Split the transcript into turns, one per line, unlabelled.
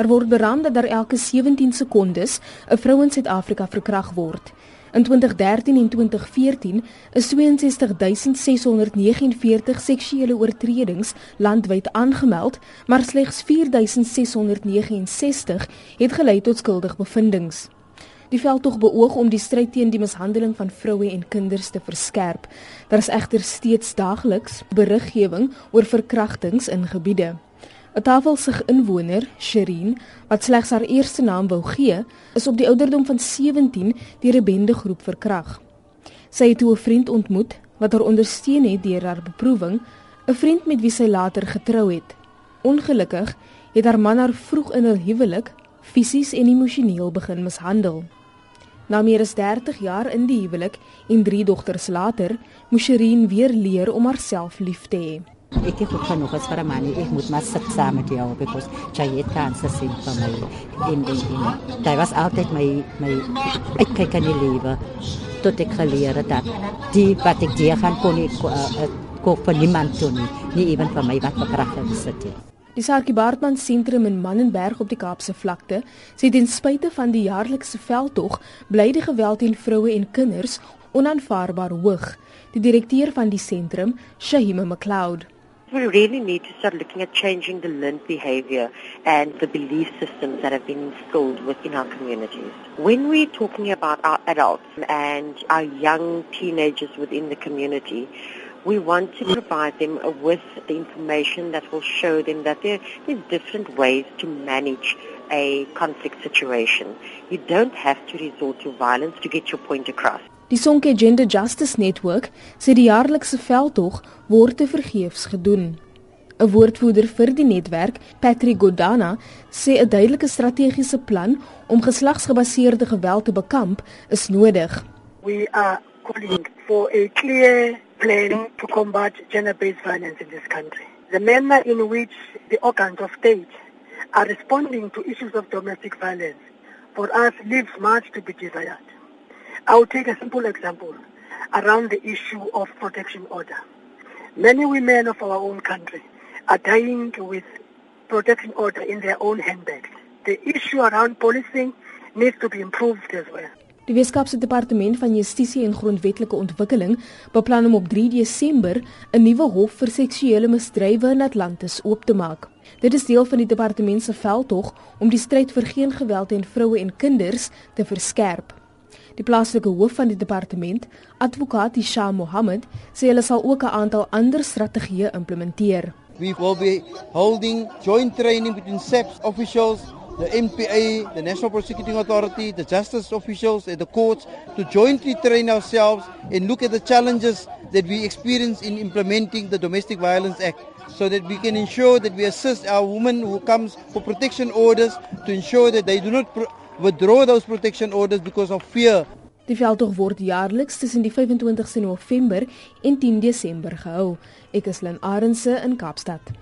Daar word beraam dat daar elke 17 sekondes 'n vrou in Suid-Afrika verkragt word. In 2013 en 2014 is 62649 seksuele oortredings landwyd aangemeld, maar slegs 4669 het gelei tot skuldige bevindinge. Die veldtog beoog om die stryd teen die mishandeling van vroue en kinders te verskerp. Daar is egter steeds daagliks beriggewing oor verkrachtings in gebiede. 'n Tafelsig inwoner, Sherin, wat slegs haar eerste naam wou gee, is op die ouderdom van 17 deur 'n bendegroep verkragt. Sy het 'n vriend ontmoet wat haar ondersteun het deur haar beproewing, 'n vriend met wie sy later getrou het. Ongelukkig het haar man haar vroeg in hul huwelik fisies en emosioneel begin mishandel. Na meer as 30 jaar in die huwelik en drie dogters later, moes Sherin weer leer om haarself lief te hê.
Ek het ook nog as vir my, ek moet maar sit saam met jou because jy het kans sien vir my in die in. Dit was altyd my my ek kyk aan die lewe tot ek geleer het dat die wat ek die gaan kon ek uh, koop vir niemand toe nie, nie ewen vir my wat verkragt gesit het.
Die Sarkie Baartman sentrum in Mannenberg op die Kaapse vlakte sê ten spyte van die jaarlikse veldtog bly die geweld teen vroue en kinders onaanvaarbaar hoog. Die direkteur van die sentrum, Shahima McLeod,
We really need to start looking at changing the learned behavior and the belief systems that have been instilled within our communities. When we're talking about our adults and our young teenagers within the community, we want to provide them with the information that will show them that there, there's different ways to manage a conflict situation. You don't have to resort to violence to get your point across.
Die Sonke Gender Justice Network sê die jaarlikse veldtog word te vergeefs gedoen. 'n Woordvoerder vir die netwerk, Patrick Godana, sê 'n duidelike strategiese plan om geslagsgebaseerde geweld te bekamp is nodig.
We are calling for a clear plan to combat gender-based violence in this country. The manner in which the organs of state are responding to issues of domestic violence for us leaves much to be desired. I will take a simple example around the issue of protection order. Many women of our own country are dying with protection order in their own handbags. The issue around policing needs to be improved as well.
Die Weskaapse Departement van Justisie en Grondwetlike Ontwikkeling beplan om op 3 Desember 'n nuwe hof vir seksuele misdrywe in Atlantis oop te maak. Dit is deel van die departement se veldtog om die stryd vir geen geweld teen vroue en kinders te verskerp. Die plaaslike hoof van die departement, advokaat Isha Mohammed, sê hulle sal ook 'n aantal ander strategieë implementeer.
We will be holding joint training between SAPS officials, the NPA, the National Prosecuting Authority, the justice officials and the courts to jointly train ourselves and look at the challenges that we experience in implementing the Domestic Violence Act so that we can ensure that we assist our women who comes for protection orders to ensure that they do not withdraw those protection orders because of fear.
Die veldtog word jaarliks tussen die 25ste November en 10 Desember gehou. Ek is Lynn Arendse in Kaapstad.